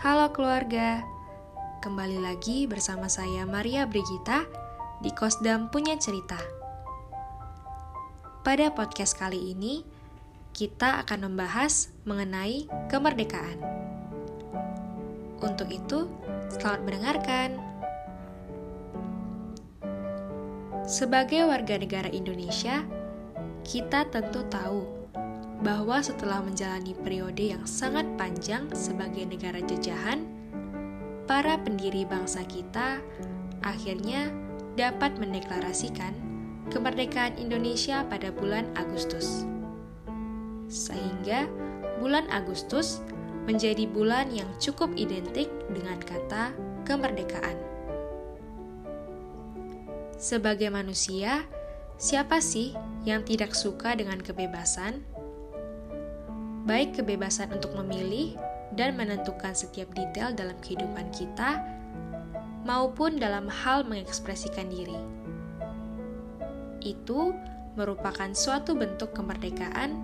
Halo keluarga, kembali lagi bersama saya Maria Brigita di Kosdam Punya Cerita. Pada podcast kali ini, kita akan membahas mengenai kemerdekaan. Untuk itu, selamat mendengarkan. Sebagai warga negara Indonesia, kita tentu tahu bahwa setelah menjalani periode yang sangat panjang sebagai negara jajahan, para pendiri bangsa kita akhirnya dapat mendeklarasikan kemerdekaan Indonesia pada bulan Agustus. Sehingga bulan Agustus menjadi bulan yang cukup identik dengan kata kemerdekaan. Sebagai manusia, siapa sih yang tidak suka dengan kebebasan? Baik kebebasan untuk memilih dan menentukan setiap detail dalam kehidupan kita, maupun dalam hal mengekspresikan diri. Itu merupakan suatu bentuk kemerdekaan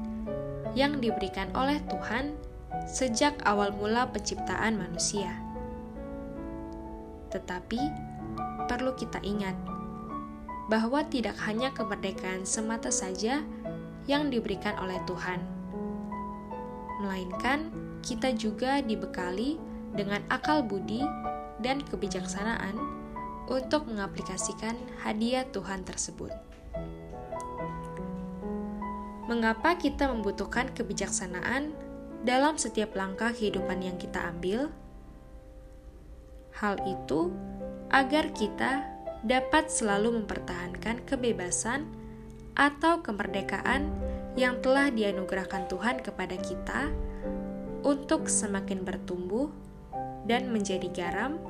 yang diberikan oleh Tuhan sejak awal mula penciptaan manusia. Tetapi perlu kita ingat bahwa tidak hanya kemerdekaan semata saja yang diberikan oleh Tuhan melainkan kita juga dibekali dengan akal budi dan kebijaksanaan untuk mengaplikasikan hadiah Tuhan tersebut. Mengapa kita membutuhkan kebijaksanaan dalam setiap langkah kehidupan yang kita ambil? Hal itu agar kita dapat selalu mempertahankan kebebasan atau kemerdekaan yang telah dianugerahkan Tuhan kepada kita untuk semakin bertumbuh dan menjadi garam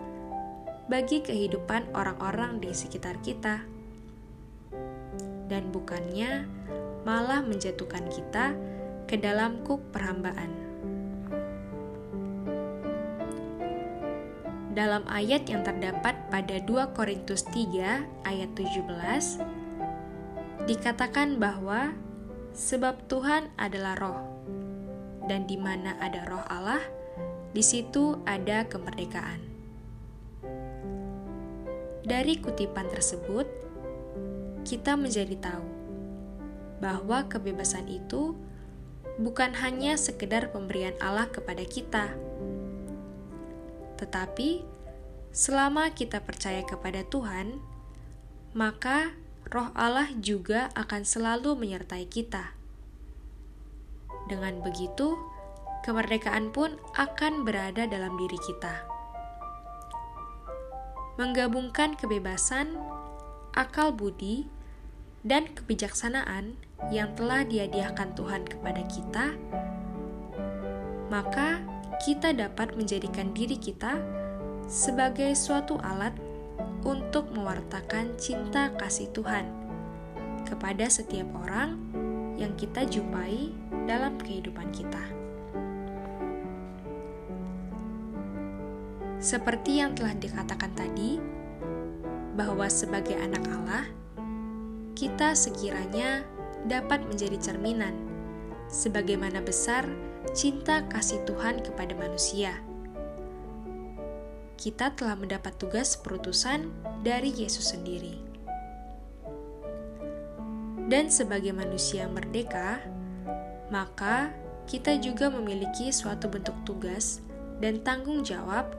bagi kehidupan orang-orang di sekitar kita, dan bukannya malah menjatuhkan kita ke dalam kuk perhambaan. Dalam ayat yang terdapat pada 2 Korintus 3 ayat 17 dikatakan bahwa sebab Tuhan adalah roh. Dan di mana ada roh Allah, di situ ada kemerdekaan. Dari kutipan tersebut, kita menjadi tahu bahwa kebebasan itu bukan hanya sekedar pemberian Allah kepada kita, tetapi selama kita percaya kepada Tuhan, maka Roh Allah juga akan selalu menyertai kita. Dengan begitu, kemerdekaan pun akan berada dalam diri kita. Menggabungkan kebebasan, akal budi, dan kebijaksanaan yang telah dihadiahkan Tuhan kepada kita, maka kita dapat menjadikan diri kita sebagai suatu alat untuk mewartakan cinta kasih Tuhan kepada setiap orang yang kita jumpai dalam kehidupan kita. Seperti yang telah dikatakan tadi, bahwa sebagai anak Allah, kita sekiranya dapat menjadi cerminan sebagaimana besar cinta kasih Tuhan kepada manusia kita telah mendapat tugas perutusan dari Yesus sendiri. Dan sebagai manusia merdeka, maka kita juga memiliki suatu bentuk tugas dan tanggung jawab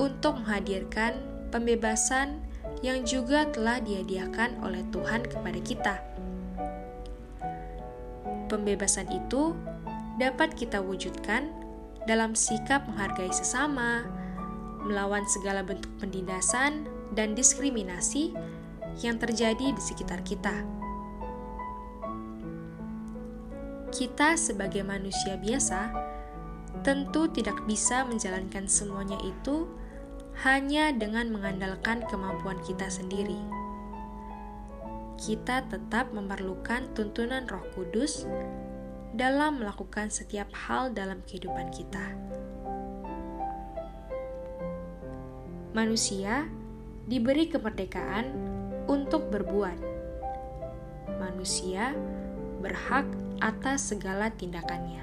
untuk menghadirkan pembebasan yang juga telah dihadiahkan oleh Tuhan kepada kita. Pembebasan itu dapat kita wujudkan dalam sikap menghargai sesama, melawan segala bentuk penindasan dan diskriminasi yang terjadi di sekitar kita. Kita, sebagai manusia biasa, tentu tidak bisa menjalankan semuanya itu hanya dengan mengandalkan kemampuan kita sendiri. Kita tetap memerlukan tuntunan Roh Kudus dalam melakukan setiap hal dalam kehidupan kita. Manusia diberi kemerdekaan untuk berbuat. Manusia berhak atas segala tindakannya.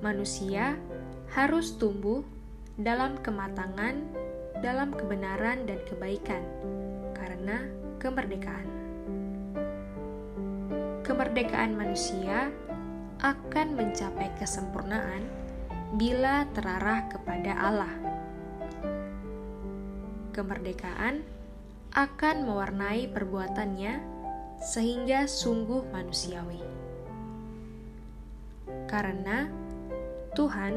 Manusia harus tumbuh dalam kematangan, dalam kebenaran dan kebaikan, karena kemerdekaan. Kemerdekaan manusia akan mencapai kesempurnaan bila terarah kepada Allah. Kemerdekaan akan mewarnai perbuatannya sehingga sungguh manusiawi. Karena Tuhan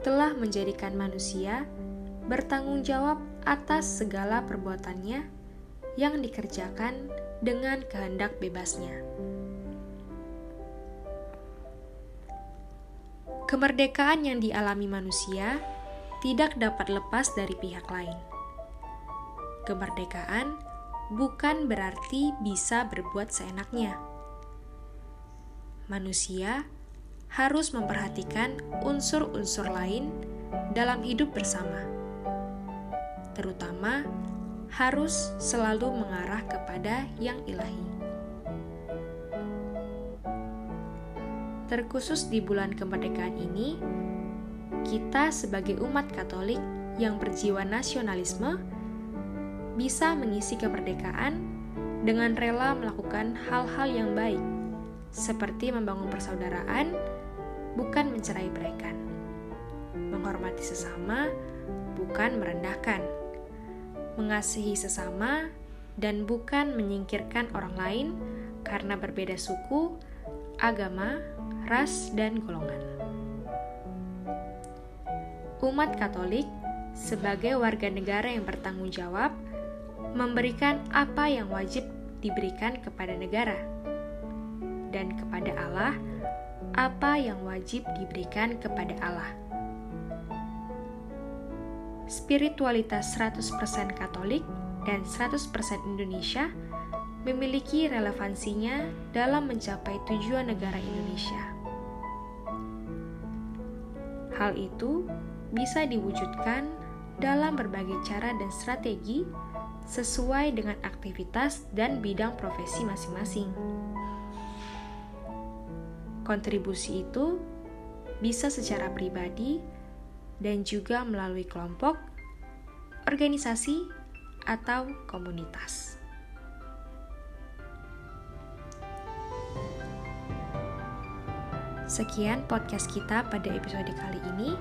telah menjadikan manusia bertanggung jawab atas segala perbuatannya yang dikerjakan dengan kehendak bebasnya. Kemerdekaan yang dialami manusia tidak dapat lepas dari pihak lain. Kemerdekaan bukan berarti bisa berbuat seenaknya. Manusia harus memperhatikan unsur-unsur lain dalam hidup bersama, terutama harus selalu mengarah kepada yang ilahi. Terkhusus di bulan kemerdekaan ini, kita sebagai umat Katolik yang berjiwa nasionalisme bisa mengisi kemerdekaan dengan rela melakukan hal-hal yang baik, seperti membangun persaudaraan, bukan mencerai beraikan, menghormati sesama, bukan merendahkan, mengasihi sesama, dan bukan menyingkirkan orang lain karena berbeda suku, agama, ras, dan golongan. Umat Katolik, sebagai warga negara yang bertanggung jawab, memberikan apa yang wajib diberikan kepada negara dan kepada Allah apa yang wajib diberikan kepada Allah. Spiritualitas 100% Katolik dan 100% Indonesia memiliki relevansinya dalam mencapai tujuan negara Indonesia. Hal itu bisa diwujudkan dalam berbagai cara dan strategi sesuai dengan aktivitas dan bidang profesi masing-masing. Kontribusi itu bisa secara pribadi dan juga melalui kelompok, organisasi, atau komunitas. Sekian podcast kita pada episode kali ini.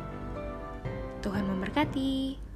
Tuhan memberkati.